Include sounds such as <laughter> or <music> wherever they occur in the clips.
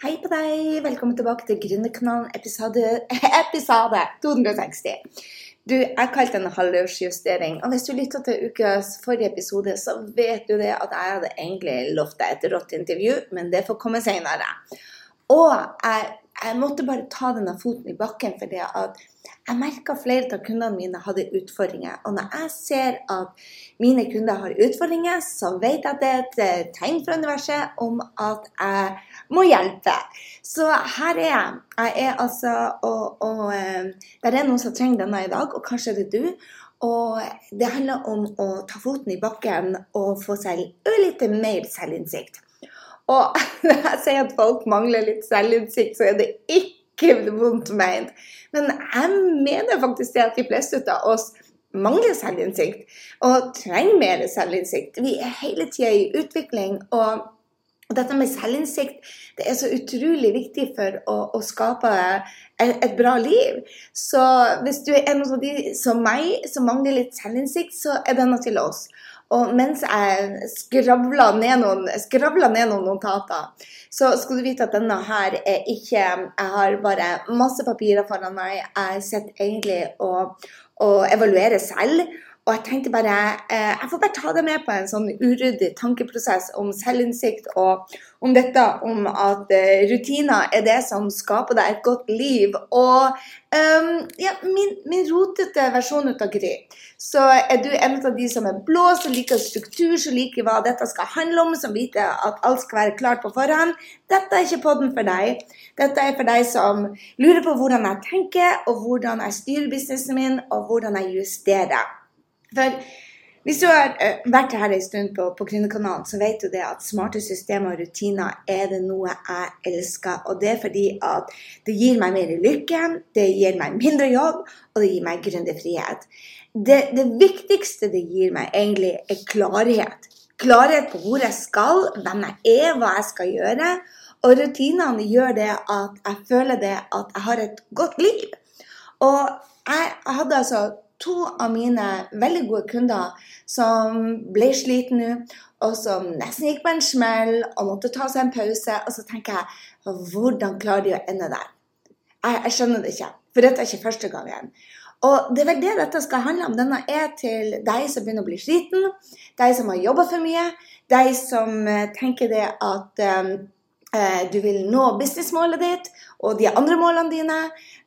Hei på deg! Velkommen tilbake til Gründerkanalen episode, <laughs> episode 260. Du, Jeg kalte den en halvårsjustering. Og hvis du lytta til ukas forrige episode, så vet du det at jeg hadde egentlig lovt deg et rått intervju, men det får komme senere. Og jeg, jeg måtte bare ta denne foten i bakken, fordi det jeg merka flere av kundene mine hadde utfordringer. Og når jeg ser at mine kunder har utfordringer, så vet jeg at det er et tegn fra universet om at jeg må hjelpe. Så her er jeg. Jeg er altså Og, og eh, det er noen som trenger denne i dag, og kanskje det er du. Og det handler om å ta foten i bakken og få seg litt mer selvinnsikt. Og <laughs> når jeg sier at folk mangler litt selvinnsikt, så er det ikke vondt ment. Men jeg mener faktisk det at de fleste av oss mangler selvinnsikt og trenger mer selvinnsikt. Vi er hele tida i utvikling. og og dette med selvinnsikt det er så utrolig viktig for å, å skape et, et, bra liv. Så hvis du er en av de som meg, som mangler litt selvinnsikt, så er denne til oss. Og mens jeg skravla ned noen, ned noen notater, så skal du vite at denne her er ikke Jeg har bare masse papirer foran meg. Jeg sitter egentlig og, og evaluerer selv. Og jeg tenkte bare eh, Jeg får bare ta deg med på en sånn uryddig tankeprosess om selvinnsikt og om dette om at eh, rutiner er det som skaper deg et godt liv. Og eh, ja, min, min, rotete versjon ut av Gry. Så er du en av de som er blå, som liker struktur, som liker hva dette skal handle om, som vet at alt skal være klart på forhånd. Dette er ikke podden for deg. Dette er for deg som lurer på hvordan jeg tenker, og hvordan jeg styrer businessen min, og hvordan jeg justerer. For hvis du har eh, vært her en stund på, på Gründerkanalen, så vet du det at smarte systemer og rutiner er det noe jeg elsker. Og det er fordi at det gir meg mer lykke, det gir meg mindre jobb, og det gir meg gründerfrihet. Det, det viktigste det gir meg, egentlig, er klarhet. Klarhet på hvor jeg skal, hvem jeg er, hva jeg skal gjøre. Og rutinene gjør det at jeg føler det at jeg har et godt liv. Og jeg hadde altså to av mine veldig gode kunder som ble slitne nå, og som nesten gikk på en smell og måtte ta seg en pause. Og så tenker jeg hvordan klarer de å ende der? Jeg, jeg skjønner det ikke, for dette er ikke første gangen. Og det er vel det dette skal handle om. Denne er til deg som begynner å bli sliten, deg som har jobba for mye, deg som eh, tenker det at um, du vil nå businessmålet ditt og de andre målene dine,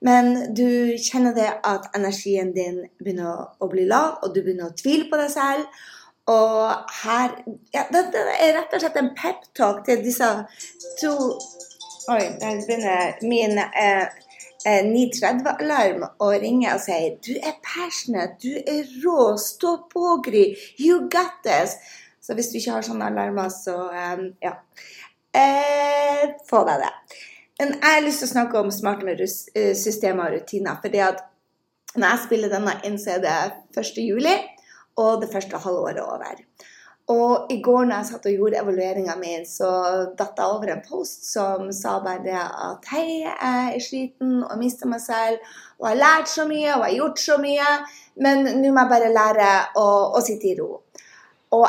men du kjenner det at energien din begynner å bli lav, og du begynner å tvile på deg selv. Og her ja, Dette er rett og slett en peptalk til disse to Oi, der begynner min eh, eh, 930-alarm å ringe og si Du er passionate, du er rå, stå på, Gry. You got this. Så hvis du ikke har sånne alarmer, så um, ja. Eh, få deg det. Men jeg har lyst til å snakke om smarte eh, systemer og rutiner. fordi at når jeg spiller denne inn, så er det 1. juli, og det første halvåret over. Og i går når jeg satt og gjorde evalueringa mi, så datt jeg over en post som sa bare at hei, jeg er sliten og mister meg selv, og jeg har lært så mye og jeg har gjort så mye, men nå må jeg bare lære å, å sitte i ro. Og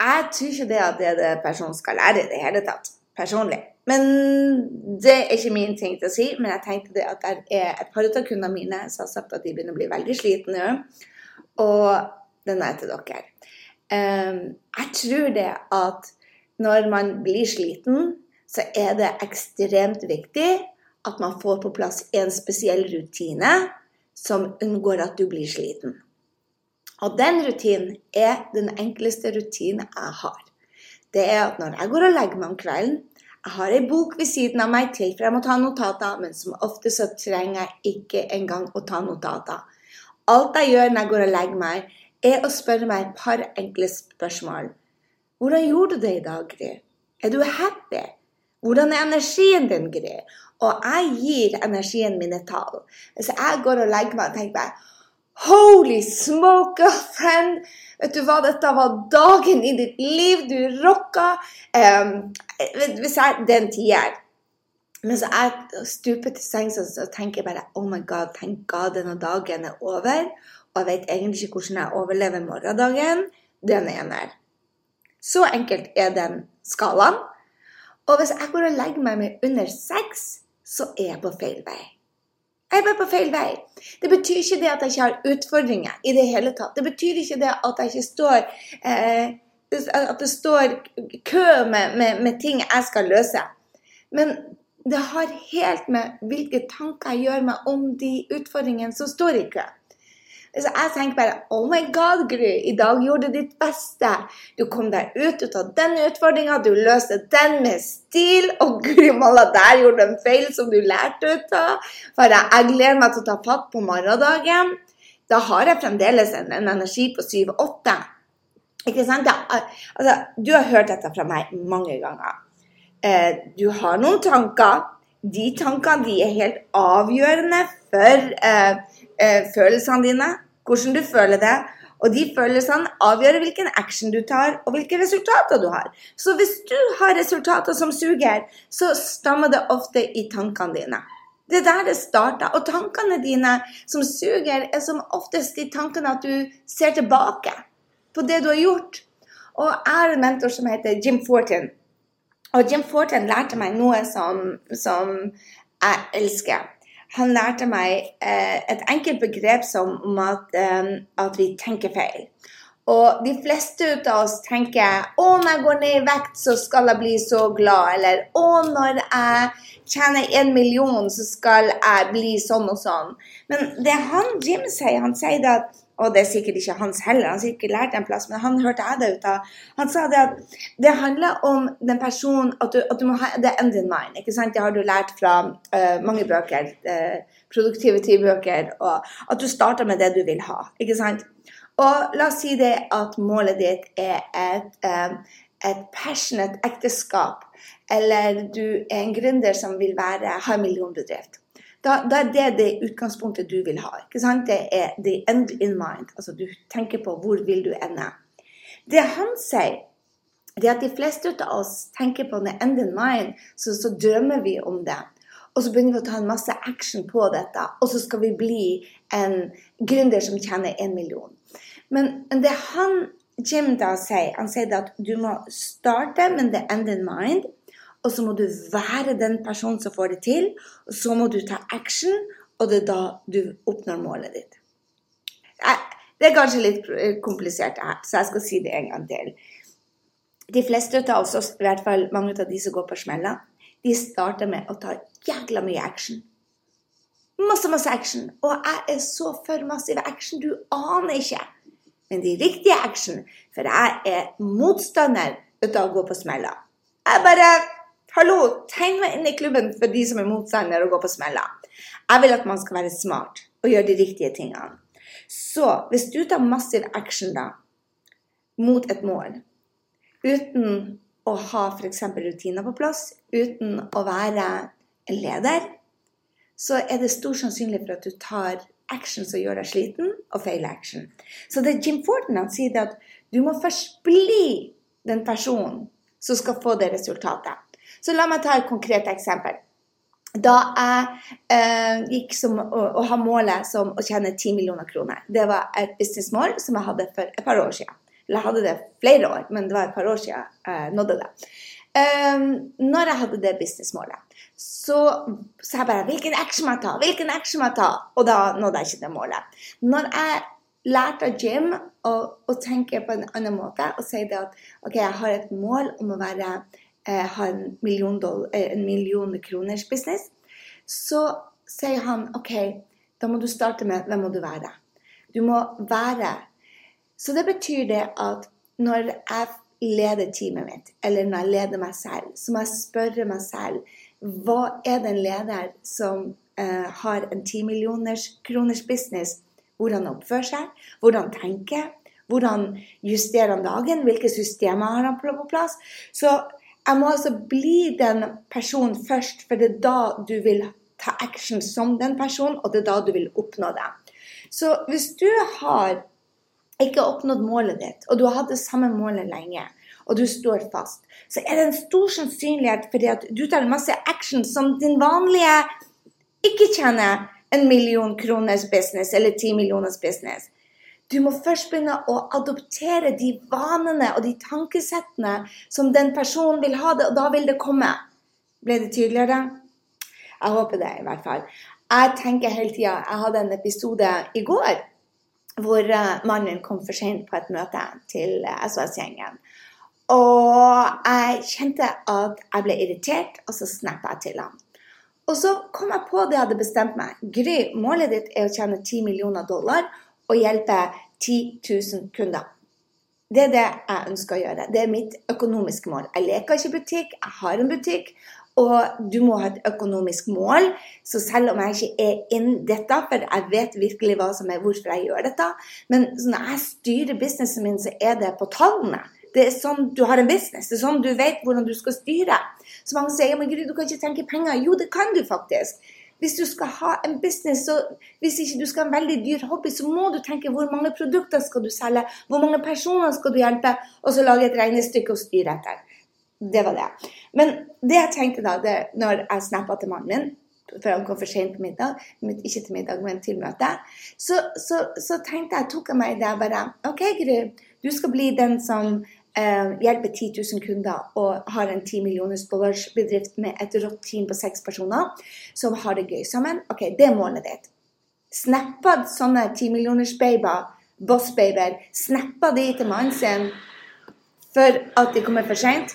jeg tror ikke det at det er det personen skal lære i det hele tatt personlig. Men det er ikke min ting til å si. Men jeg tenkte det at det er et par av kundene mine som har sagt at de begynner å bli veldig slitne. Og den er til dere. Um, jeg tror det at når man blir sliten, så er det ekstremt viktig at man får på plass en spesiell rutine som unngår at du blir sliten. Og den rutinen er den enkleste rutinen jeg har det er at når jeg går og legger meg om kvelden Jeg har ei bok ved siden av meg til for jeg må ta notater, men som ofte så trenger jeg ikke engang å ta notater. Alt jeg gjør når jeg går og legger meg, er å spørre meg et par enkle spørsmål. Hvordan gjorde du det i dag, Gry? Er du happy? Hvordan er energien din, Gry? Og jeg gir energien mine tall. Hvis jeg går og legger meg og tenker meg Holy smoke, friend! Vet du hva, dette var dagen i ditt liv. Du rocka. Um, hvis jeg, Det er en tier. Men så jeg stuper til sengs og tenker bare Oh my God, thank God denne dagen er over. Og jeg vet egentlig ikke hvordan jeg overlever morgendagen. Den ene. Så enkelt er den skalaen. Og hvis jeg går og legger meg med under seks, så er jeg på feil vei. Jeg er bare på feil vei. Det betyr ikke det at jeg ikke har utfordringer i det hele tatt. Det betyr ikke det at jeg ikke står eh, At det står kø med, med, med ting jeg skal løse. Men det har helt med hvilke tanker jeg gjør meg om de utfordringene som står i kø. Så jeg tenker bare Oh my God, Gry. I dag gjorde du ditt beste. Du kom deg ut, av den utfordringa. Du løste den med stil. Og guri malla, der gjorde du en feil som du lærte ut av. For jeg, gleder meg til å ta fatt på morgendagen. Da har jeg fremdeles en, en energi på 7-8. Ikke sant? Ja, altså, du har hørt dette fra meg mange ganger. Eh, du har noen tanker. De tankene de er helt avgjørende for eh, eh, følelsene dine, hvordan du føler det. Og de følelsene avgjør hvilken action du tar, og hvilke resultater du har. Så hvis du har resultater som suger, så stammer det ofte i tankene dine. Det er der det starter. Og tankene dine som suger, er som oftest de tankene at du ser tilbake på det du har gjort. Og jeg har en mentor som heter Jim Fortin. Og Jim Fortin lærte meg noe som, som jeg elsker. Han lærte meg eh, et enkelt begrep som om at, eh, at, vi tenker feil. Og de fleste av oss tenker å, når jeg går ned i vekt, så skal jeg bli så glad. Eller å, når jeg tjener en million, så skal jeg bli sånn og sånn. Men det han Jim sier, han sier det at og det er sikkert ikke hans heller, han har sikkert lært en plass, men han hørte jeg det ut av. Han sa det at det handler om den personen at du, at du må ha the end in mind. ikke sant? Det har du lært fra uh, mange bøker, uh, produktivitetsbøker, og at du starter med det du vil ha. ikke sant? Og la oss si det at målet ditt er et, uh, et passionate ekteskap, eller du er en gründer som vil være, ha en millionbedrift da, da, det det utgangspunktet du vil ha. ikke sant? Det er the end in mind. Altså du tenker på hvor vil du ende. Det han sier, det er at de fleste av oss tenker på the end in mind, så, så drømmer vi om det. Og så begynner vi å ta en masse action på dette, og så skal vi bli en gründer som tjener en million. Men det han Jim da sier, han sier at du må starte med the end in mind. Og så må du være den personen som får det til. Og så må du ta action, og det er da du oppnår målet ditt. Det er kanskje litt komplisert, her, så jeg skal si det en gang til. De fleste av oss, i hvert fall mange av de som går på smella, de starter med å ta jækla mye action. Masse, masse action. Og jeg er så for massiv action, du aner ikke. Men de riktige action, for jeg er motstander av å gå på smella. Jeg bare Hallo, tegn meg inn i klubben for de som er motstandere og går på smella. Jeg vil at man skal være smart og gjøre de riktige tingene. Så hvis du tar massiv action da, mot et mål, uten å ha f.eks. rutiner på plass, uten å være en leder, så er det stor sannsynlig for at du tar action som gjør deg sliten, og feil action. Så det Jim Forten han sier at du må først bli den personen som skal få det resultatet. Så la meg ta et konkret eksempel. Da jeg eh, gikk som, å, å, ha målet som å tjene 10 millioner kroner. Det var et businessmål som jeg hadde for et par år siden. Eller jeg hadde det flere år, men det var et par år siden jeg nådde det. Um, når jeg hadde det businessmålet, så sa jeg bare Hvilken action må jeg ta? Hvilken action må jeg ta? Og da nådde jeg ikke det målet. Når jeg lærte av Jim å, å tenke på en annen måte og si det at OK, jeg har et mål om å være eh, har en million, dollar, eh, en million kroners business, så sier han OK, da må du starte med hvem må du være? Du må være. Så det betyr det at når jeg leder teamet mitt, eller når jeg leder meg selv, så må jeg spørre meg selv hva er det en leder som eh, har en 10 millioners kroners business, hvordan oppfører seg, hvordan tenker, hvordan justerer han dagen, hvilke systemer har han på plass. Så jeg må altså bli den personen først, for det er da du vil ta action som den personen, og det er da du vil oppnå det. Så hvis du har ikke oppnådd målet ditt, og du har hatt det samme målet lenge, og du står fast, så er det en stor sannsynlighet for at du tar masse action som din vanlige ikke tjener en million kroners business eller ti millioners business. Du må først begynne å adoptere de vanene og de tankesettene som den personen vil ha det, og da vil det komme. Ble det tydeligere? Jeg håper det, i hvert fall. Jeg tenker hele tida Jeg hadde en episode i går hvor eh, mannen kom for sent på et møte til SOS-gjengen. Og jeg kjente at jeg ble irritert, og så snappa jeg til ham. Og så kom jeg på det jeg hadde bestemt meg. Gry, målet ditt er å tjene 10 millioner dollar og hjelpe 10 000 kunder. Det er det jeg ønsker å gjøre. Det er mitt økonomiske mål. Jeg leker ikke butikk, jeg har en butikk. Og du må ha et økonomisk mål. Så selv om jeg ikke er inn dette, for jeg vet virkelig hva som er hvorfor jeg gjør dette, men når jeg styrer businessen min, så er det på tallene. Det er sånn du har en business. Det er sånn du vet hvordan du skal styre. Så mange sier men Gry, du kan ikke tenke penger. Jo, det kan du faktisk. Hvis du skal ha en business, så hvis ikke du skal ha en veldig dyr hobby, så må du tenke hvor mange produkter skal du selge, hvor mange personer skal du hjelpe, og så lage et regnestykke og styre etter. Det var det. Men det jeg tenkte da, det, når jeg snappa til mannen min for han kom for sent på middag, ikke til middag, men til møte, så, så, så tenkte jeg, tok jeg meg i det bare OK, Gry, du skal bli den som hjelper 10 000 kunder og har en 10 millioners dollars bedrift med et rått team på seks personer som har det gøy sammen. Ok, Det er målet ditt. Snappa sånne 10 millioners babyer, boss-babyer, snappa de til mannen sin for at de kommer for seint?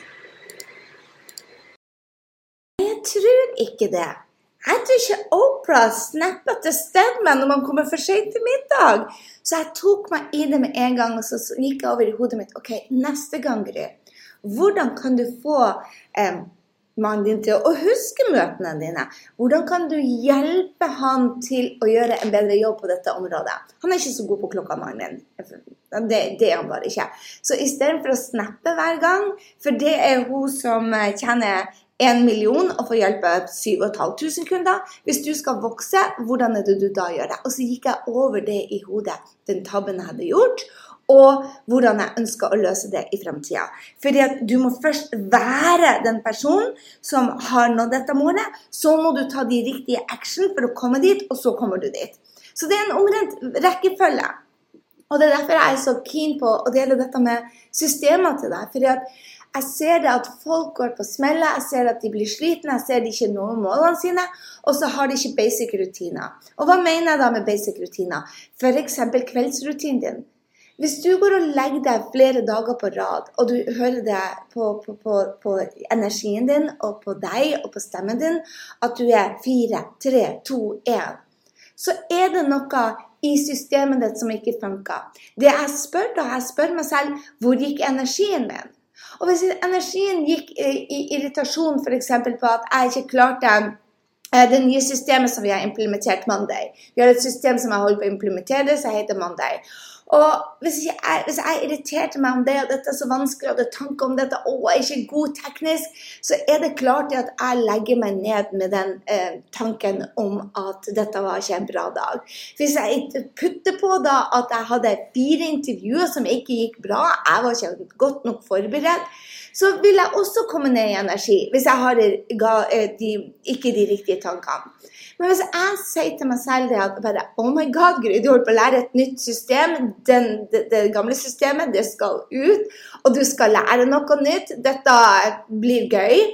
Jeg tror ikke det. Jeg tror ikke Opera snapper til stemmen når man kommer for sent til middag. Så jeg tok meg i det med en gang, og så gikk jeg over i hodet mitt. OK, neste gang, Gry, hvordan kan du få eh, mannen din til å huske møtene dine? Hvordan kan du hjelpe han til å gjøre en bedre jobb på dette området? Han er ikke så god på klokka, mannen min. Det, det, er han bare ikke. Så istedenfor å snappe hver gang, for det er hun som kjenner eh, en million og få hjelpe 7500 kunder. Hvis du skal vokse, hvordan er det du da gjør det? Og så gikk jeg over det i hodet, den tabben jeg hadde gjort, og hvordan jeg ønsker å løse det i fremtida. Fordi at du må først være den personen som har nådd dette målet. Så må du ta de riktige action for å komme dit, og så kommer du dit. Så det er en omrent rekkefølge. Og det er derfor jeg er så keen på å dele dette med systemer til deg. fordi at jeg ser det at folk går på smeller, jeg ser at de blir slitne, jeg ser de ikke når målene sine, og så har de ikke basic rutiner. Og hva mener jeg da med basic rutiner? F.eks. kveldsrutinen din. Hvis du går og legger deg flere dager på rad, og du hører det på, på, på, på, energien din og på deg og på stemmen din at du er fire, tre, to, én, så er det noe i systemet ditt som ikke funker. Det jeg spør da, jeg spør meg selv hvor gikk energien min? Og hvis energien gikk i irritasjon f.eks. på at jeg ikke klarte eh, det nye systemet som vi har implementert Monday. Vi har et system som jeg holder på å implementere, som heter Monday. Og hvis jeg, hvis jeg, irriterte meg om det, og dette er så vanskelig, og er tanker om dette, og jeg er ikke god teknisk, så er det klart at jeg legger meg ned med den eh, tanken om at dette var ikke en bra dag. Hvis jeg putter på da at jeg hadde fire intervjuer som ikke gikk bra, jeg var ikke godt nok forberedt, så vil jeg også komme ned i energi hvis jeg har eh, de, ikke de riktige tankene. Men hvis jeg sier til meg selv det at bare, Oh my God, Gry, du holder på å lære et nytt system. Den, det, det, gamle systemet, det skal ut. Og du skal lære noe nytt. Dette blir gøy.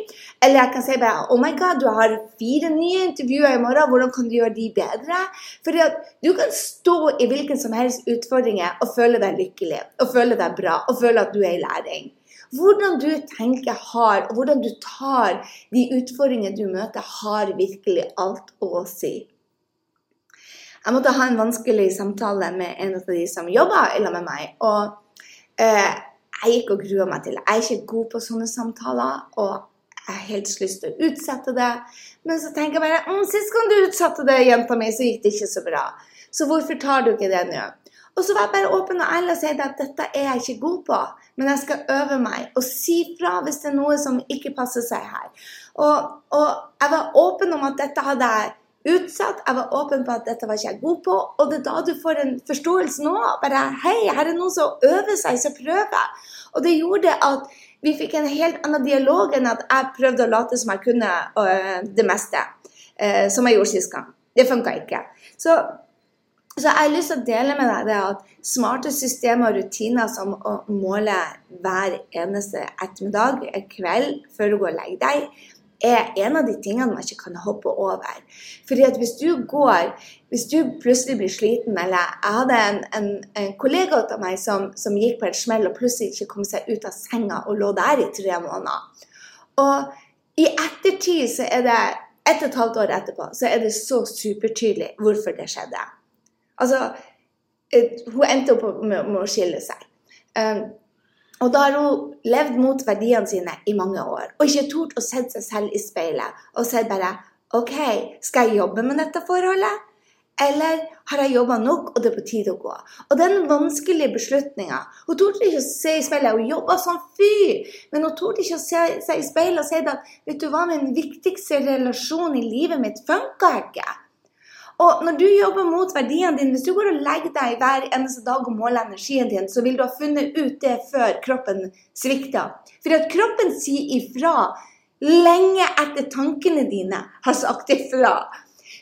Eller jeg kan si bare Oh my God, du har fire nye intervjuer i morgen. Hvordan kan du gjøre de bedre? Fordi du kan stå i hvilken som helst utfordringer og føle deg lykkelig. Og føle deg bra. Og føle at du er i læring. Hvordan du tenker har, og hvordan du tar de utfordringene du møter, har virkelig alt å si. Jeg måtte ha en vanskelig samtale med en av de som jobber med meg. Og eh, jeg gikk og grua meg til Jeg er ikke god på sånne samtaler. og jeg har helt lyst til å utsette det. Men så tenker jeg bare mm, Sist gang du utsatte det, jenta mi, så gikk det ikke så bra. Så hvorfor tar du ikke det nå? Og så var jeg bare åpen og ærlig og sa at dette er jeg ikke god på, men jeg skal øve meg og si fra hvis det er noe som ikke passer seg her. Og, og jeg var åpen om at dette hadde jeg utsatt. Jeg var åpen på at dette var ikke jeg god på. Og det er da du får en forståelse nå. Bare hei, her er noen som øver seg, som prøver. Og det gjorde at vi fikk en helt annen dialog enn at jeg prøvde å late som jeg kunne uh, det meste. Uh, som jeg gjorde sist gang. Det funka ikke. Så Så jeg har lyst til å dele med deg det at smarte systemer og rutiner som å måle hver eneste ettermiddag, kveld, før du går og legger deg, er en av de tingene man ikke kan hoppe over. Fordi at hvis du går, hvis du plutselig blir sliten eller Jeg hadde en, en, en kollega av meg som, som, gikk på en smell og plutselig ikke kom seg ut av senga og lå der i tre måneder. Og i ettertid så er det et og et halvt år etterpå så er det så supertydelig hvorfor det skjedde. Altså, hun endte opp med, med å skille seg. Um, og da har hun levd mot verdiene sine i mange år og ikke tort å sette seg selv i speilet og sett bare OK, skal jeg jobbe med dette forholdet? Eller har jeg jobba nok, og det er på tide å gå? Og den vanskelige beslutninga Hun torde ikke å se i speilet. Hun jobba som fy, men hun torde ikke å se seg i speilet og si at vet du hva, min viktigste relasjon i livet mitt funka ikke. Og når du jobber mot verdiene dine, hvis du går og legger deg hver eneste dag og måler energien din, så vil du ha funnet ut det før kroppen svikter. For at kroppen sier ifra lenge etter tankene dine har sagt ifra.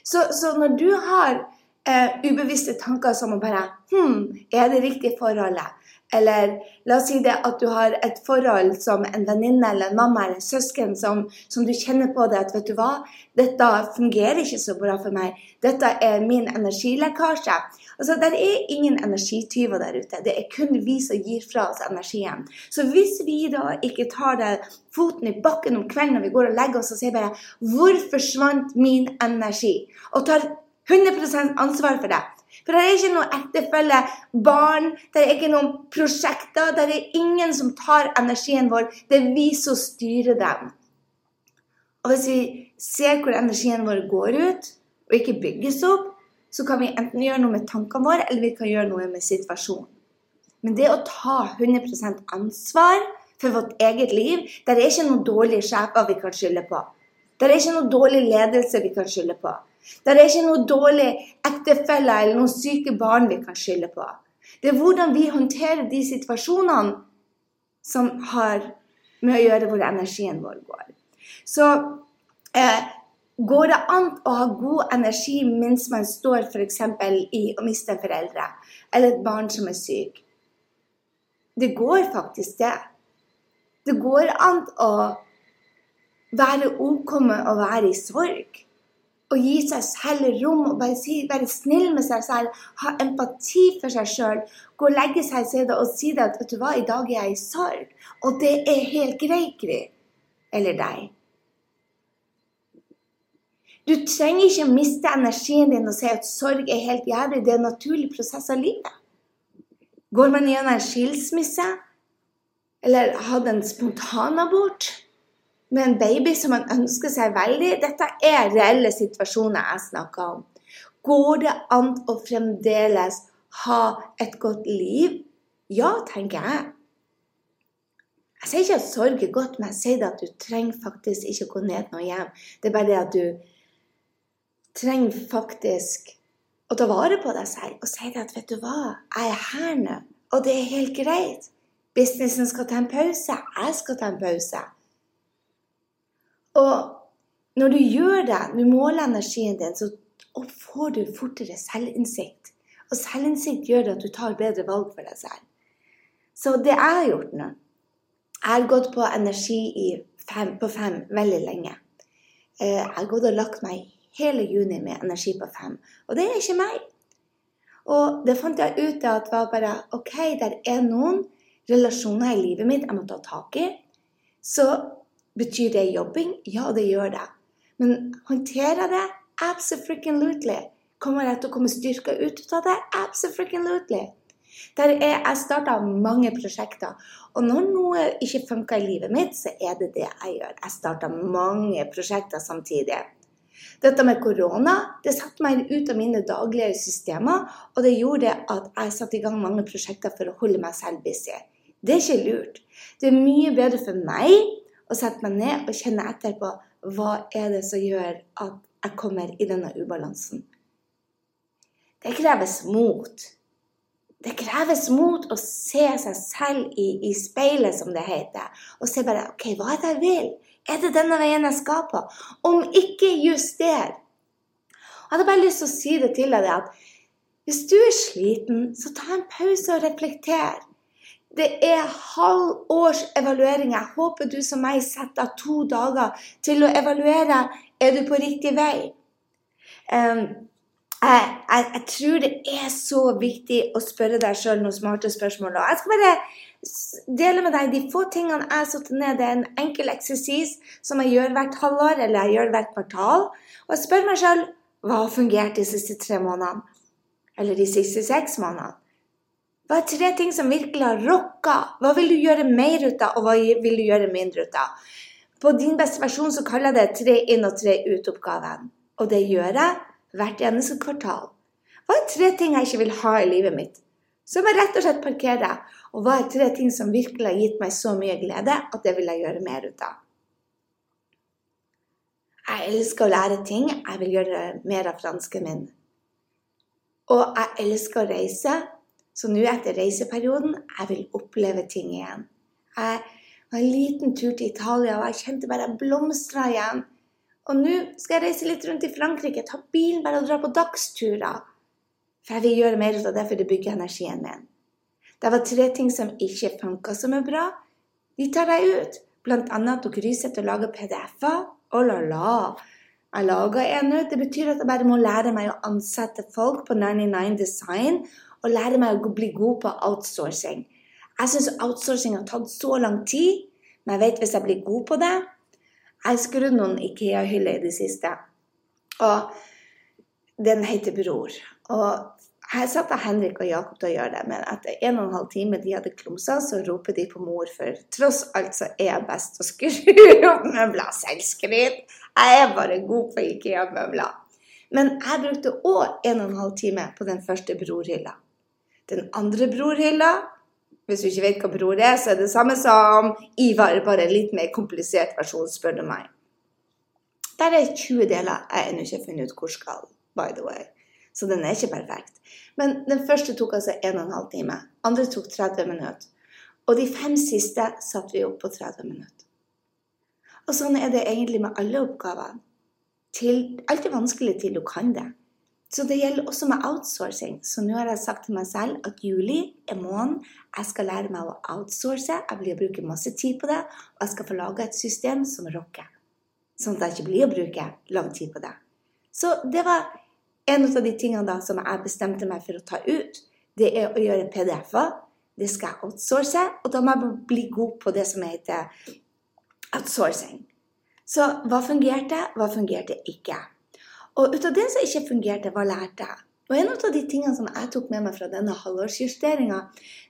Så, så når du har eh, ubevisste tanker som å bare Hm, er det riktige forholdet? Eller la oss si det at du har et forhold som en venninne eller en mamma eller en søsken som, som, du kjenner på det at vet du hva, dette fungerer ikke så bra for meg. Dette er min energilekkasje. Altså, Det er ingen energityver der ute. Det er kun vi som gir fra oss energien. Så hvis vi da ikke tar det foten i bakken om kvelden når vi går og legger oss og sier bare 'Hvor forsvant min energi?' og tar 100% ansvar for det, for det er ikke noe ektefelle, barn, det er ikke noen prosjekter. Det er ingen som tar energien vår. Det er vi som styrer dem. Og hvis vi ser hvor energien vår går ut, og ikke bygges opp, så kan vi enten gjøre noe med tankene våre, eller vi kan gjøre noe med situasjonen. Men det å ta 100% ansvar for vårt eget liv, det er ikke noen dårlige sjefer vi kan skylde på. Det er ikke noen dårlig ledelse vi kan skylde på. Det er ikke noe dårlig ektefelle eller noen syke barn vi kan skylde på. Det er hvordan vi håndterer de situasjonene som har med å gjøre hvor energien vår går. Så eh, går det an å ha god energi mens man står f.eks. i å miste foreldre eller et barn som er syk? Det går faktisk, det. Det går an å være med å være i sorg å gi seg selv rom og bare si, være snill med seg selv, ha empati for seg sjøl, gå og legge seg i stedet og si det at vet du hva, i dag er jeg i sorg. Og det er helt greit, Gry. Eller deg. Du trenger ikke å miste energien din og si at sorg er helt jævlig. Det er en naturlig prosess av livet. Går man gjennom en skilsmisse eller hadde en spontanabort, med en baby som man ønsker seg veldig. Dette er reelle situasjoner jeg snakker om. Går det an å fremdeles ha et godt liv? Ja, tenker jeg. Jeg sier ikke at sorg er godt, men jeg sier at du trenger faktisk ikke gå ned noe hjem. Det er bare det at du trenger faktisk å ta vare på deg selv og si at vet du hva, jeg er her nå, og det er helt greit. Businessen skal ta en pause. Jeg skal ta en pause. Og når du gjør det, du måler energien din, så får du fortere selvinnsikt. Og selvinnsikt gjør at du tar bedre valg for deg selv. Så det jeg har gjort nå Jeg har gått på energi fem, på fem veldig lenge. Eh, jeg har gått og lagt meg hele juni med energi på fem. Og det er ikke meg. Og det fant jeg ut at var bare OK, det er noen relasjoner i livet mitt jeg må ta tak i. Så Betyr det jobbing? Ja, det gjør det. Men håndterer det? Absolutely. Kommer jeg til å komme styrka ut av det? Absolutely. Der er, jeg starta mange prosjekter. Og når noe ikke funker i livet mitt, så er det det jeg gjør. Jeg starta mange prosjekter samtidig. Dette med korona det satte meg ut av mine daglige systemer, og det gjorde at jeg satte i gang mange prosjekter for å holde meg selv busy. Det er ikke lurt. Det er mye bedre for meg og sette meg ned og kjenne etter på hva er det som gjør at jeg kommer i denne ubalansen. Det kreves mot. Det kreves mot å se seg selv i, i, speilet, som det heter, og se bare OK, hva er det jeg vil? Er det denne veien jeg skal på? Om ikke, juster. Jeg hadde bare lyst til å si det til deg at Hvis du er sliten, så ta en pause og reflekter. Det er halv års evaluering. Jeg håper du som meg setter av to dager til å evaluere. Er du på riktig vei? Um, jeg, jeg, jeg, tror det er så viktig å spørre deg sjøl noen smarte spørsmål. Og jeg skal bare dele med deg de få tingene jeg har satt ned. Det er en enkel eksersis som jeg gjør hvert halvår eller jeg gjør hvert kvartal. Og jeg spør meg sjøl hva har fungert de siste tre månedene? Eller de siste seks månedene? Hva er tre ting som virkelig har rocka? Hva vil du gjøre mer ut av, og hva vil du gjøre mindre ut av? På din beste versjon så kaller jeg det tre inn og tre ut-oppgaven. Og det gjør jeg hvert eneste kvartal. Hva er tre ting jeg ikke vil ha i livet mitt? Som jeg rett og slett parkerer. Og hva er tre ting som virkelig har gitt meg så mye glede at det vil jeg gjøre mer ut av? Jeg elsker å lære ting. Jeg vil gjøre mer av fransken min. Og jeg elsker å reise. Så nå etter reiseperioden jeg vil oppleve ting igjen. Jeg var en liten tur til Italia, og jeg kjente bare jeg blomstra igjen. Og nå skal jeg reise litt rundt i Frankrike, ta bilen bare og dra på dagsturer. For jeg vil gjøre mer ut av det, for det bygger energien min. Det var tre ting som ikke funka som er bra. De tar jeg ut. Blant annet at dere sitter og lager PDF-er. Oh la la. Jeg lager en ut. Det betyr at jeg bare må lære meg å ansette folk på 99 Design og lære meg å bli god på outsourcing. Jeg syns outsourcing har tatt så lang tid, men jeg vet hvis jeg blir god på det Jeg har skrudd noen Ikea-hyller i det siste, og den heter Bror. Og jeg Henrik og Jakob til å gjøre det, men etter en og en halv time de hadde klumsa, så roper de på mor, for tross alt så er jeg best til å skru <laughs> opp møbler. Selvskryt! Jeg er bare god på Ikea-møbler. Men jeg brukte òg en og en halv time på den første brorhylla. Den andre brorhylla Hvis du ikke vet hva bror er, så er det samme som Ivar, bare en litt mer komplisert versjon, spør du meg. Der er 20 deler. Jeg har ennå ikke funnet ut hvor skal, by the way. Så den er ikke perfekt. Men den første tok altså 1 12 time. Andre tok 30 minutter. Og de fem siste satte vi opp på 30 minutter. Og sånn er det egentlig med alle oppgaver. Til, alt er vanskelig til du kan det. Så det gjelder også med outsourcing. Så nå har jeg sagt til meg selv at juli er måneden jeg skal lære meg å outsource. Jeg blir å bruke masse tid på det, og jeg skal få lage et system som rocker. Sånn at jeg ikke blir å bruke lang tid på det. Så det var en av de tingene da som jeg bestemte meg for å ta ut. Det er å gjøre PDF-er. Det skal jeg outsource, og da må jeg bli god på det som heter outsourcing. Så hva fungerte, hva fungerte ikke? Og ut av det som ikke fungerte, hva lærte jeg? Og en av de tingene som jeg tok med meg fra denne halvårsjusteringa,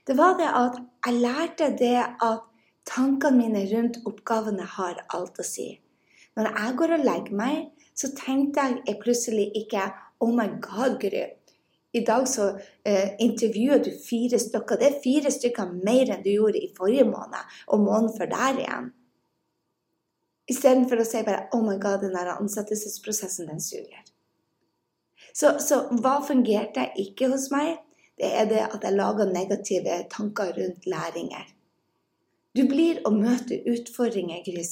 det var det at jeg lærte det at tankene mine rundt oppgavene har alt å si. Når jeg går og legger meg, så tenkte jeg plutselig ikke Oh my God, Gry. I dag så eh, intervjuer du fire stykker. Det er fire stykker mer enn du gjorde i forrige måned, og måneden før der igjen. Istedenfor å si bare 'Oh my God, den der ansettelsesprosessen, den suger'. Så, så, hva fungerte ikke hos meg? Det er det at jeg lager negative tanker rundt læringer. Du blir å møte utfordringer, Gry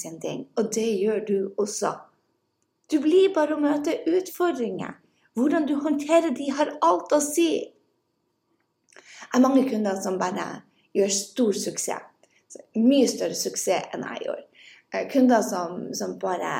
og det gjør du også. Du blir bare å møte utfordringer. Hvordan du håndterer de, har alt å si. Jeg har mange kunder som bare gjør stor suksess. Mye større suksess enn jeg gjorde. Eh, kunder som, som bare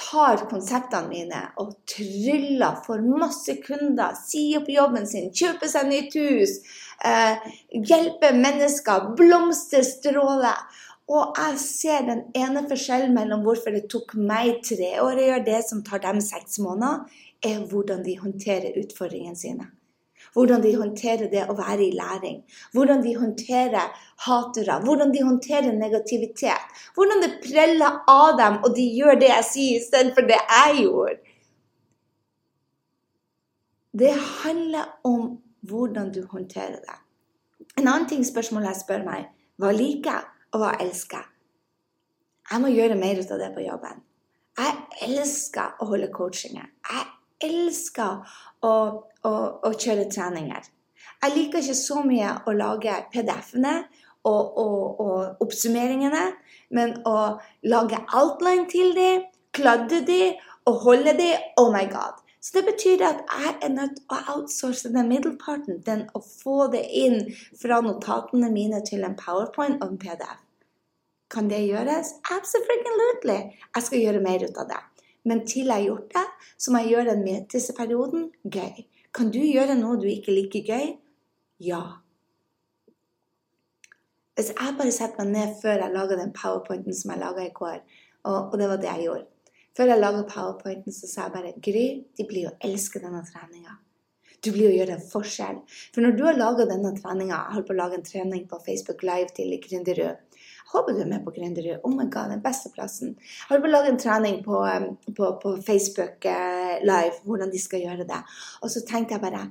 tar konseptene mine og tryller for masse kunder. Sier opp jobben sin, kjøper seg nytt hus. Eh, hjelper mennesker. Blomster stråler. Og jeg ser den ene forskjellen mellom hvorfor det tok meg tre år å gjøre det som tar dem seks måneder, er hvordan de håndterer utfordringene sine. Hvordan de håndterer det å være i læring. Hvordan de håndterer hatere. Hvordan de håndterer negativitet. Hvordan det preller av dem, og de gjør det jeg sier istedenfor det jeg gjorde. Det handler om hvordan du håndterer det. En annen ting spørsmål jeg spør meg, hva liker jeg, og hva elsker jeg? Jeg må gjøre mer ut av det på jobben. Jeg elsker å holde coachinger. Jeg elsker å, å, å kjøre treninger. Jeg liker ikke så mye å lage PDF-ene og, og, og, oppsummeringene, men å lage outline til dem, kladde dem og holde dem Oh my God! Så det betyr at jeg er nødt til å outsource den middelparten, den å få det inn fra notatene mine til en powerpoint og en PDF. Kan det gjøres? Absolutely! Jeg skal gjøre mer ut av det. Men til jeg har gjort det, så må jeg gjøre den med gøy. Kan du gjøre noe du ikke liker gøy? Ja. Hvis jeg bare setter meg ned før jeg lager den powerpointen som jeg laga i går, og, og det var det jeg gjorde før jeg laga powerpointen, så sa jeg bare Gry, de blir jo elske denne treninga. Du blir å gjøre en forskjell. For når du har laga denne treninga Jeg holder på å lage en trening på Facebook Live til Gründerud. Håper du er med på Gründerud. Oh my god, den beste plassen. Jeg holder på å lage en trening på, på, på Facebook uh, Live, hvordan de skal gjøre det. Og så tenkte jeg bare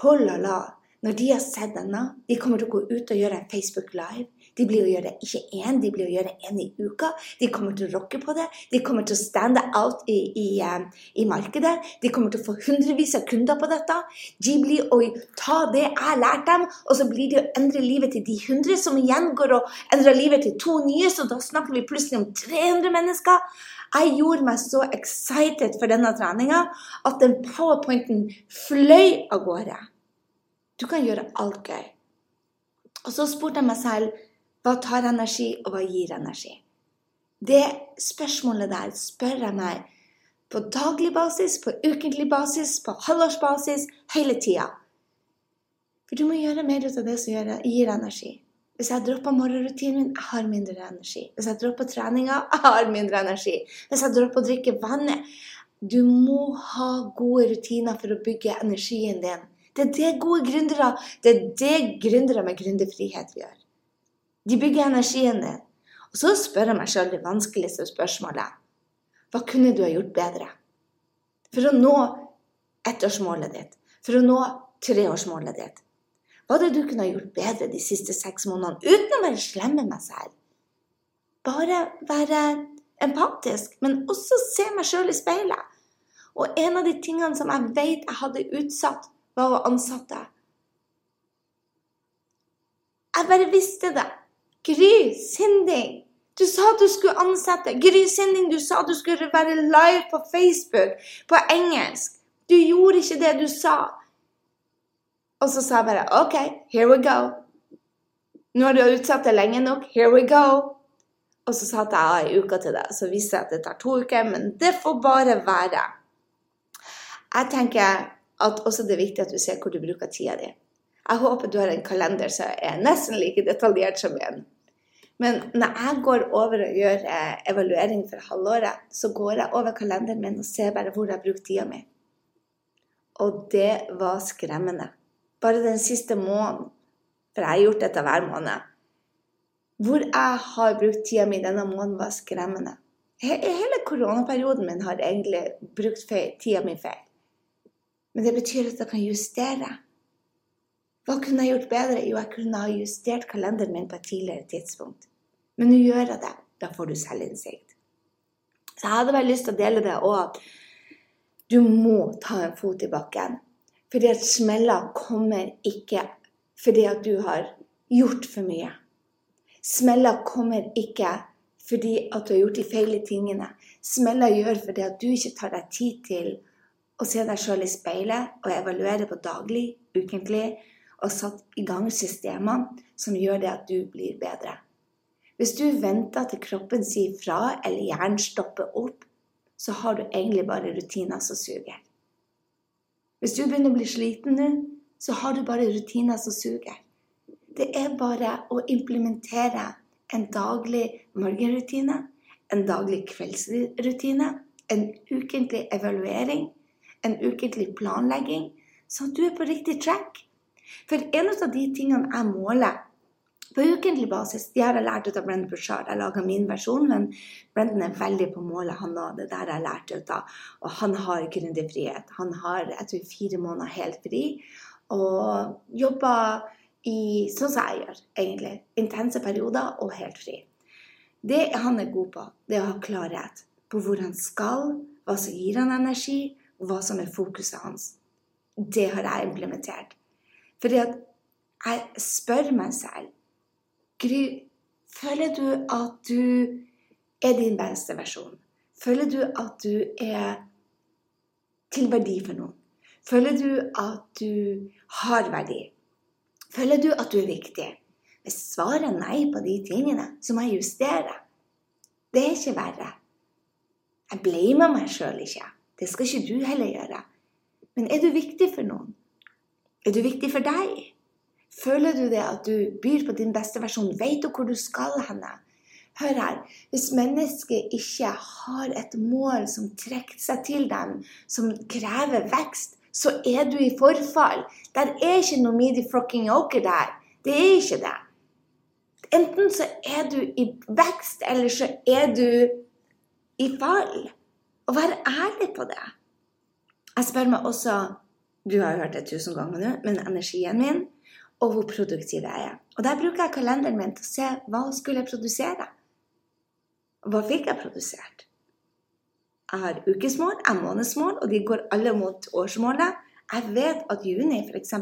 Hold og la. Når de har sett denne, de kommer til å gå ut og gjøre en Facebook Live. De blir å gjøre ikke én, de blir å gjøre én i uka. De kommer til å rocke på det. De kommer til å stande out i, i, um, i markedet. De kommer til å få hundrevis av kunder på dette. De blir å ta det jeg lærte dem, og så blir de å endre livet til de hundre, som igjen går og endrer livet til to nye, så da snakker vi plutselig om 300 mennesker. Jeg gjorde meg så excited for denne treninga at den powerpointen fløy av gårde. Du kan gjøre alt gøy. Og så spurte jeg meg selv hva tar energi, og hva gir energi? Det spørsmålet der spør jeg meg på daglig basis, på ukentlig basis, på halvårsbasis, hele tida. For du må gjøre mer ut av det som gir energi. Hvis jeg dropper morgenrutinen min, jeg har mindre energi. Hvis jeg dropper treninga, jeg har mindre energi. Hvis jeg dropper å drikke vannet Du må ha gode rutiner for å bygge energien din. Det er det gode gründere Det er det gründere med gründerfrihet gjør. De bygger energien din. Og så spør jeg meg sjøl det vanskeligste spørsmålet. Hva kunne du ha gjort bedre? For å nå ettårsmålet ditt, for å nå treårsmålet ditt. Hva hadde du kunne ha gjort bedre de siste seks månedene uten å være slem med meg selv? Bare være empatisk, men også se meg sjøl i speilet. Og en av de tingene som jeg vet jeg hadde utsatt, var å ansette. Jeg bare visste det. Gry Sinding, du sa du skulle ansette. Gry Sinding, du sa du skulle være live på Facebook på engelsk. Du gjorde ikke det du sa. Og så sa jeg bare OK, here we go. Nå har du utsatt det lenge nok. Here we go. Og så satte jeg av ei uke til det. Så viser jeg at det tar to uker, men det får bare være. Jeg tenker at også det er viktig at du ser hvor du bruker tida di. Jeg håper du har en kalender som er nesten like detaljert som min. Men når jeg går over og gjør eh, evaluering for halvåret, så går jeg over kalenderen min og ser bare hvor jeg har brukt tida mi. Og det var skremmende. Bare den siste måneden, for jeg har gjort dette hver måned, hvor jeg har brukt tida mi denne måneden, var skremmende. Hele koronaperioden min har egentlig brukt tida mi feil. Men det betyr at jeg kan justere. Hva kunne jeg gjort bedre? Jo, jeg kunne ha justert kalenderen min på et tidligere tidspunkt. Men nå gjør jeg det. Da får du selvinnsikt. Så jeg hadde bare lyst til å dele det òg. Du må ta en fot i bakken. Fordi at smeller kommer ikke fordi at du har gjort for mye. Smeller kommer ikke fordi at du har gjort de feile tingene. Smeller gjør fordi at du ikke tar deg tid til å se deg sjøl i speilet og evaluere på daglig, ukentlig og satt i gang systemene som gjør det at du blir bedre. Hvis du venter til kroppen sier fra eller hjernen stopper opp, så har du egentlig bare rutiner som suger. Hvis du begynner å bli sliten nå, så har du bare rutiner som suger. Det er bare å implementere en daglig morgenrutine, en daglig kveldsrutine, en ukentlig evaluering, en ukentlig planlegging, sånn at du er på riktig track. For en av de tingene jeg måler på ukentlig basis, de har jeg lært ut av Brendan Bouchard. Jeg laga min versjon, men Brendan er veldig på målet, han òg. Det der jeg lærte ut av. Og han har gründerfrihet. Han har jeg tror, fire måneder helt fri. Og jobber i sånn som jeg gjør, egentlig. Intense perioder og helt fri. Det han er god på, det er å ha klarhet på hvor han skal, hva som gir han energi, og hva som er fokuset hans. Det har jeg implementert. Fordi at jeg spør meg selv Gry, føler du at du er din beste versjon? Føler du at du er til verdi for noen? Føler du at du har verdi? Føler du at du er viktig? Hvis svaret er nei på de tingene, så må jeg justere. Det er ikke verre. Jeg blamer meg sjøl ikke. Det skal ikke du heller gjøre. Men er du viktig for noen? Er du viktig for deg? Føler du det at du byr på din beste versjon? Vet du hvor du skal henne? Hør her. Hvis mennesket ikke har et mål som trekker seg til dem, som krever vekst, så er du i forfall. Der er ikke noe midi frocking oker der. Det er ikke det. Enten så er du i vekst, eller så er du i fall. Og vær ærlig på det. Jeg spør meg også Du har jo hørt det tusen ganger nå, men energien min og hvor produktiv jeg er. Og der bruker jeg kalenderen min til å se hva skulle jeg produsere. Hva fikk jeg produsert? Jeg har ukesmål, jeg har månedsmål, og de går alle mot årsmålet. Jeg vet at juni, f.eks.,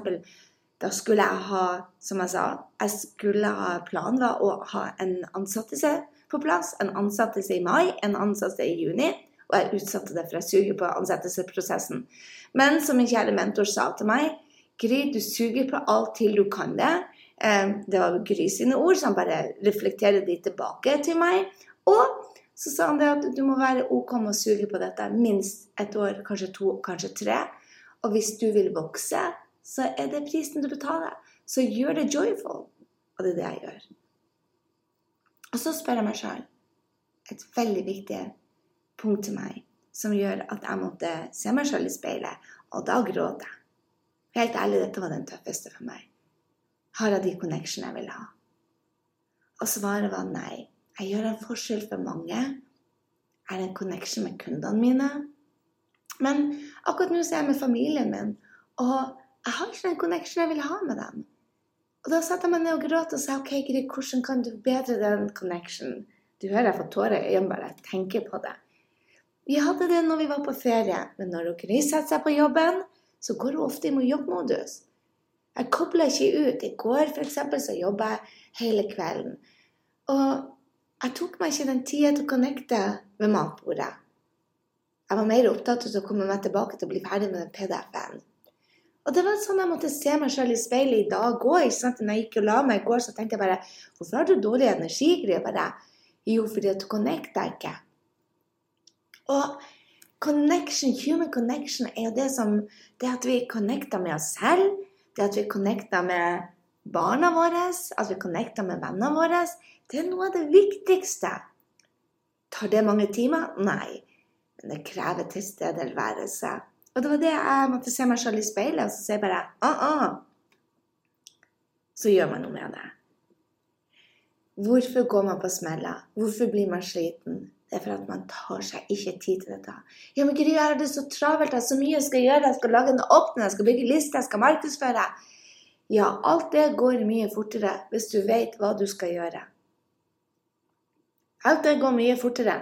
da skulle jeg ha, som jeg sa, jeg skulle ha planen å ha en ansettelse på plass. En ansettelse i mai, en ansettelse i juni. Og jeg utsatte det, for jeg suger på ansettelsesprosessen. Men som min kjære mentor sa til meg, Gry, du suger på alt til du kan det. Eh, det var Gry sine ord, så han bare reflekterer de tilbake til meg. Og så sa han det at du må være OK med å suge på dette minst et år, kanskje to, kanskje tre. Og hvis du vil vokse, så er det prisen du betaler. Så gjør det joyful. Og det er det jeg gjør. Og så spør jeg meg sjøl et veldig viktig punkt til meg som gjør at jeg måtte se meg sjøl i speilet, og da gråt jeg. Helt ærlig, dette var den tøffeste for meg. Har jeg de connection jeg vil ha? Og svaret var nei. Jeg gjør en forskjell for mange. Jeg det en connection med kundene mine. Men akkurat nå så er jeg med familien min, og jeg har ikke den connection jeg vil ha med dem. Og da satte jeg meg ned og gråt og sa OK, Gry, hvordan kan du bedre den connection? Du hører jeg får tårer i øynene bare jeg tenker på det. Vi hadde det når vi var på ferie, men når Gry setter seg på jobben, så går hun ofte i jobbmodus. Jeg kobler ikke ut. I går f.eks. så jobba jeg hele kvelden. Og jeg tok meg ikke den tida til å connecte ved matbordet. Jeg var mer opptatt av å komme meg tilbake til å bli ferdig med den PDF-en. Og det var sånn jeg måtte se meg sjøl i speilet i dag òg. Når jeg gikk og la meg i går, så tenkte jeg bare Hvorfor har du dårlig energi? Bare, jo, fordi at du connecter ikke. Og connection, human connection er jo det som Det at vi connecter med oss selv, det at vi connecter med barna våre, at vi connecter med vennene våre, det er noe av det viktigste. Tar det mange timer? Nei. Men det krever tilstedeværelse. Og det var det jeg måtte se meg selv i speilet, og så sier jeg bare ah, ah. Så gjør man noe med det. Hvorfor går man på smeller? Hvorfor blir man sliten? Det er for at man tar seg ikke tid til dette. Ja, men Gry, jeg har det så travelt, jeg har så mye jeg skal gjøre. Jeg skal lage en åpning, jeg skal bygge liste, jeg skal markedsføre. Ja, alt det går mye fortere hvis du vet hva du skal gjøre. Alt det går mye fortere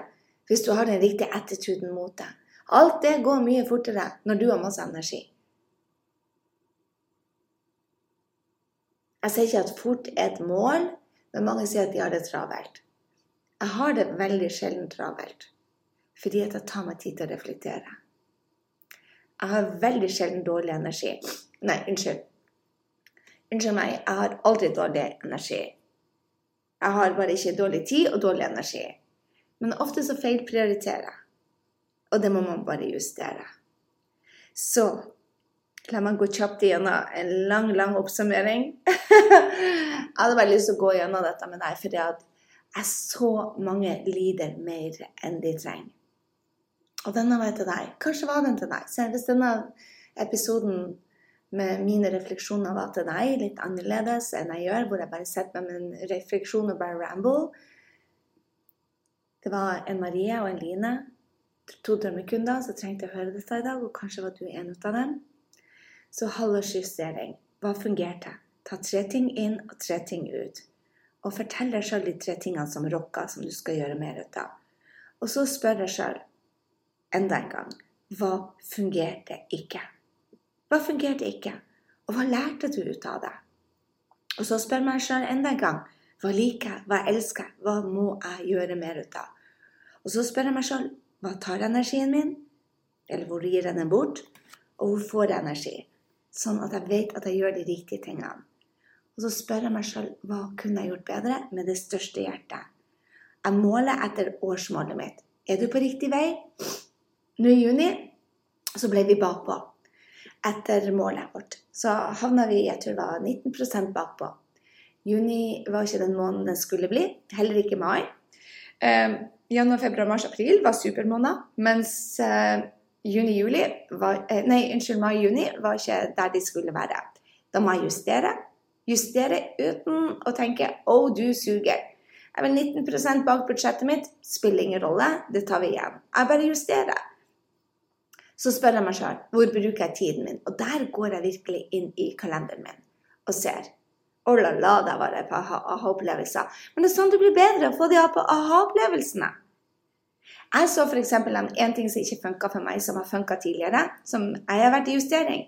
hvis du har den riktige attituden mot det. Alt det går mye fortere når du har masse energi. Jeg sier ikke at fort er et mål, men mange sier at de har det travelt. Jeg har det veldig sjelden travelt fordi at jeg tar meg tid til å reflektere. Jeg har veldig sjelden dårlig energi. Nei, unnskyld. Unnskyld meg, jeg har aldri dårlig energi. Jeg har bare ikke dårlig tid og dårlig energi. Men ofte så feilprioriterer jeg. Og det må man bare justere. Så la meg gå kjapt igjennom en lang, lang oppsummering. <laughs> jeg hadde bare lyst til å gå gjennom dette med deg, fordi at er så mange lider mer enn de trenger. Og denne var til deg. Kanskje var den til deg. Så hvis denne episoden med mine refleksjoner var til deg, litt annerledes enn jeg gjør, hvor jeg bare setter meg med min refleksjon og bare ramble Det var en Marie og en Line, to drømmekunder, som trengte å høre dette i dag, og kanskje var du en av dem. Så halvårsjustering. Hva fungerte? Ta tre ting inn og tre ting ut og fortell deg sjøl de tre tingene som rocker, som du skal gjøre mer ut av. Og så spør deg sjøl enda en gang hva fungerte ikke? Hva fungerte ikke? Og hva lærte du ut av det? Og så spør meg sjøl enda en gang hva liker jeg, hva elsker jeg, hva må jeg gjøre mer ut av? Og så spør jeg meg sjøl hva tar energien min? Eller hvor gir jeg den bort? Og hvor får jeg energi? Sånn at jeg vet at jeg gjør de riktige tingene. Og så spør jeg meg sjøl hva kunne jeg gjort bedre med det største hjertet. Jeg måler etter årsmålet mitt. Er du på riktig vei? Nå i juni så ble vi bakpå etter målet vårt. Så havna vi jeg tror det var 19% bakpå. Juni var ikke den måneden den skulle bli. Heller ikke mai. Eh, januar, februar, mars, april var supermåneder. Mens eh, juni-juli eh, Nei, unnskyld, mai-juni var ikke der de skulle være. Da må jeg justere. Justere uten å tenke 'Å, oh, du suger'. Jeg er 19% bak budsjettet mitt. Spiller ingen rolle. Det tar vi igjen. Jeg bare justerer. Så spør jeg meg sjøl hvor bruker jeg tiden min. Og der går jeg virkelig inn i kalenderen min og ser. Oh la la, der var jeg på aha-opplevelser. Men det er sånn du blir bedre, å få de på aha-opplevelsene. Jeg så f.eks. en ting som ikke funka for meg, som har funka tidligere. som Jeg har vært i justering.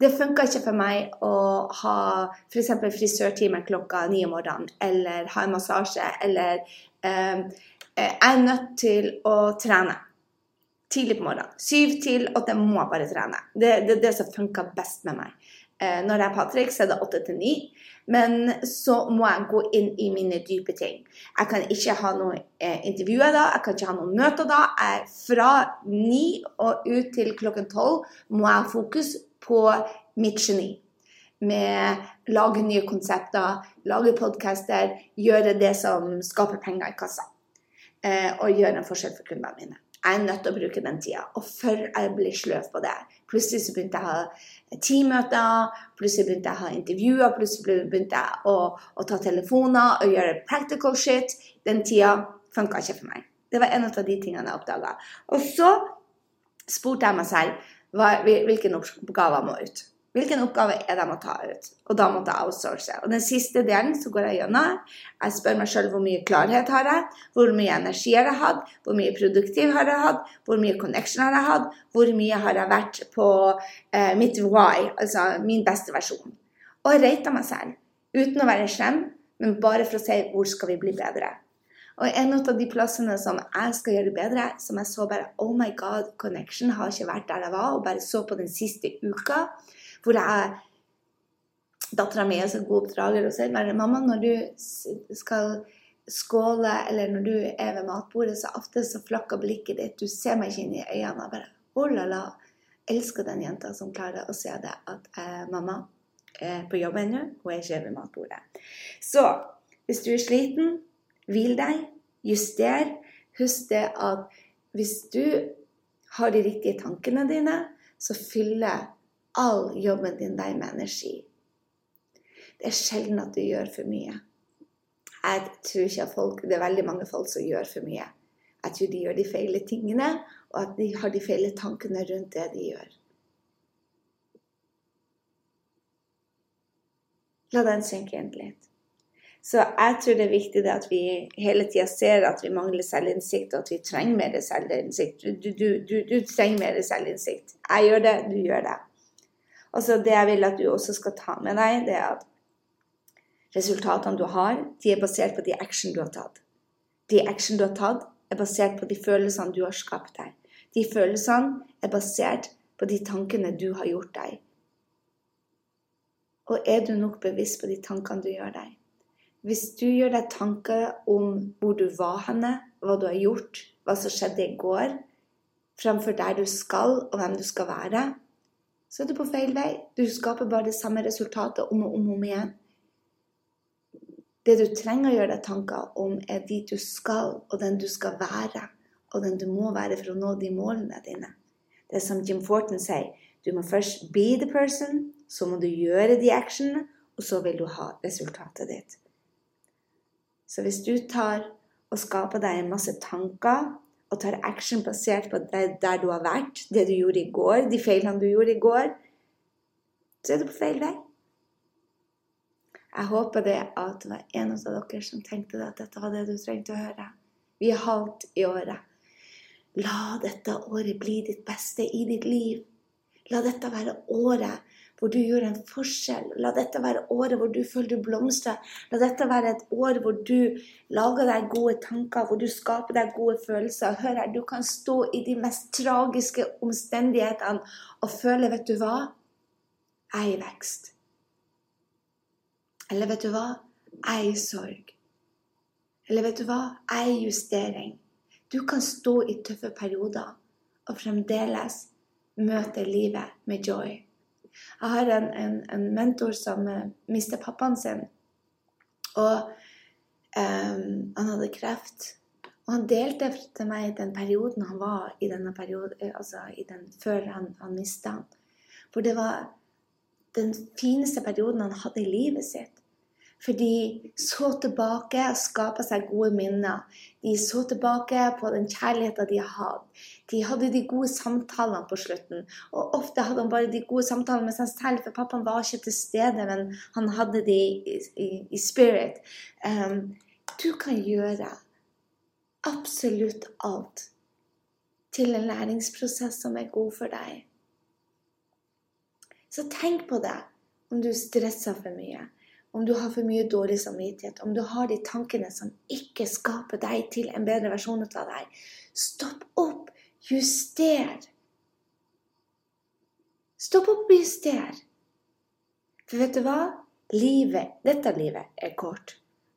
Det funka ikke for meg å ha f.eks. frisørtime klokka ni om morgenen, eller ha en massasje, eller eh, Jeg er nødt til å trene tidlig på morgenen. Syv til åtte må jeg bare trene. Det er det, det, som funker best med meg. Eh, når jeg er Patrick, så er det åtte til ni. Men så må jeg gå inn i mine dype ting. Jeg kan ikke ha noen eh, intervjuer da, jeg kan ikke ha noen møter da. Jeg, fra ni og ut til klokken tolv må jeg ha fokus på mitt geni. Med lage nye konsepter, lage podcaster, gjøre det som skaper penger i kassa. Eh, og gjøre en forskjell for kundene mine jeg er nødt til å bruke den tida. Og før jeg blir sløv på det. Plutselig så begynte jeg å teammøter, plutselig begynte jeg å ha intervjuer, plutselig begynte jeg å, å ta telefoner og gjøre practical shit. Den tida funka ikke for meg. Det var en av de tingene jeg oppdaga. Og så spurte jeg meg selv hva, hvilken oppgave må ut. Hvilken oppgave er det jeg må ta ut? Og da måtte jeg outsource. Og den siste delen så går jeg gjennom. Jeg spør meg sjøl hvor mye klarhet har jeg, hvor mye energi har jeg hatt, hvor mye produktiv har jeg hatt, hvor mye connection har jeg hatt, hvor mye har jeg vært på eh, mitt why, altså min beste versjon. Og jeg rata meg selv. Uten å være slem, men bare for å si hvor skal vi bli bedre. Og en av de plassene som jeg skal gjøre bedre, som jeg så bare Oh my God, connection har ikke vært der jeg var, og bare så på den siste uka hvor jeg Dattera mi er så god oppdrager og sier bare 'Mamma, når du skal skåle, eller når du er ved matbordet, så ofte så flakker blikket ditt. Du ser meg ikke inn i øynene. og bare, oh la la, elsker den jenta som klarer å se det at eh, mamma er på jobb ennå, hun er ikke ved matbordet. Så hvis du er sliten, hvil deg, juster. Husk det at hvis du har de riktige tankene dine, så fyller all jobben din deg med energi. Det er sjelden at du gjør for mye. Jeg tror ikke at folk, Det er veldig mange folk som gjør for mye. Jeg tror de gjør de feile tingene, og at de har de feile tankene rundt det de gjør. La den synke inn litt. Så jeg tror det er viktig at vi hele tida ser at vi mangler selvinnsikt, og at vi trenger mer selvinnsikt. Du, du, du, du trenger mer selvinnsikt. Jeg gjør det, du gjør det. Altså Det jeg vil at du også skal ta med deg, det er at resultatene du har, de er basert på de action du har tatt. De action du har tatt, er basert på de følelsene du har skapt deg. De følelsene er basert på de tankene du har gjort deg. Og er du nok bevisst på de tankene du gjør deg? Hvis du gjør deg tanker om hvor du var henne, hva du har gjort, hva som skjedde i går, framfor der du skal, og hvem du skal være, så er du på feil vei. Du skaper bare det samme resultatet om og om, om igjen. Det du trenger å gjøre deg tanker om, er dit du skal, og den du skal være. Og den du må være for å nå de målene dine. Det er som Jim Forton sier. Du må først be the person, så må du gjøre de actionene, og så vil du ha resultatet ditt. Så hvis du tar og skaper deg en masse tanker og tar action basert på det, der du har vært, det du gjorde i går, de feilene du gjorde i går, så er du på feil vei. Jeg håper det at det var en av dere som tenkte at dette var det du trengte å høre. Vi er halvt i året. La dette året bli ditt beste i ditt liv. La dette være året hvor du gjør en forskjell. La dette være året hvor du føler du blomstrer. La dette være et år hvor du lager deg gode tanker, hvor du skaper deg gode følelser. Hør her, du kan stå i de mest tragiske omstendighetene og føle, vet du hva? Jeg er i vekst. Eller vet du hva? Jeg er i sorg. Eller vet du hva? Jeg er i justering. Du kan stå i tøffe perioder og fremdeles møte livet med joy. Jeg har en, en, en mentor som uh, mistet pappaen sin. Og um, han hadde kreft. Og han delte til meg den perioden han var i denne perioden, eh, altså i den, før han, han mista han. For det var den fineste perioden han hadde i livet sitt. For de så tilbake og skapa seg gode minner. De så tilbake på den kjærligheten de hatt. De hadde de gode samtalene på slutten. Og ofte hadde han bare de gode samtalene med seg selv, for pappaen var ikke til stede, men han hadde de i, i, i spirit. Um, du kan gjøre absolutt alt til en læringsprosess som er god for deg. Så tenk på det om du stresser for mye om du har for mye dårlig samvittighet, om du har de tankene som ikke skaper deg til en bedre versjon av deg, stopp opp. Juster. Stopp opp og juster. For vet du hva? Livet, dette livet er kort.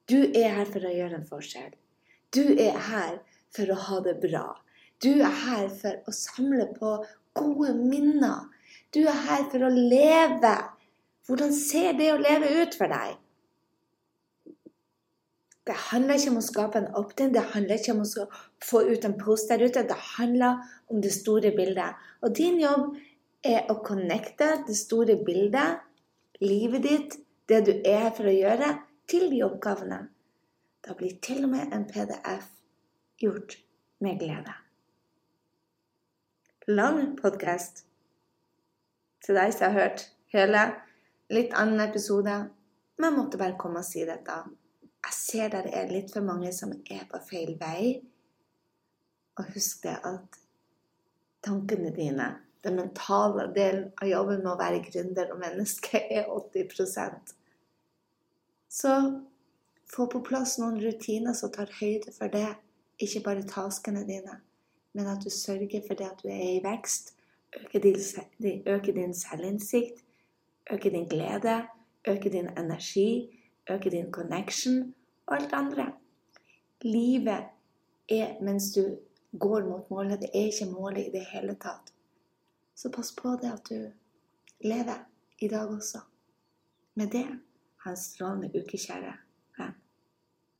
Du er her for å gjøre en forskjell. Du er her for å ha det bra. Du er her for å samle på gode minner. Du er her for å leve hvordan ser det å leve ut for deg? Det handler ikke om å skape en opt-in, det handler ikke om å få ut en post der ute. Det handler om det store bildet. Og din jobb er å connecte det store bildet, livet ditt, det du er her for å gjøre, til de oppgavene. Da blir til og med en PDF gjort med glede. Lang podkast til deg som har hørt hele litt annen episode, men jeg måtte bare komme og si dette. Jeg ser det er litt for mange som er på feil vei. Og husk det at tankene dine, den mentale delen av jobben med å være gründer og menneske, er 80% Så få på plass noen rutiner som tar høyde for det. Ikke bare taskene dine, men at du sørger for det at du er i vekst. Øker din, øker din selvinnsikt øke din glede, øke din energi, øke din connection og alt andre. Livet er mens du går mot målet. Det er ikke målet i det hele tatt. Så pass på det at du lever i dag også. Med det, ha en strålende uke, kjære.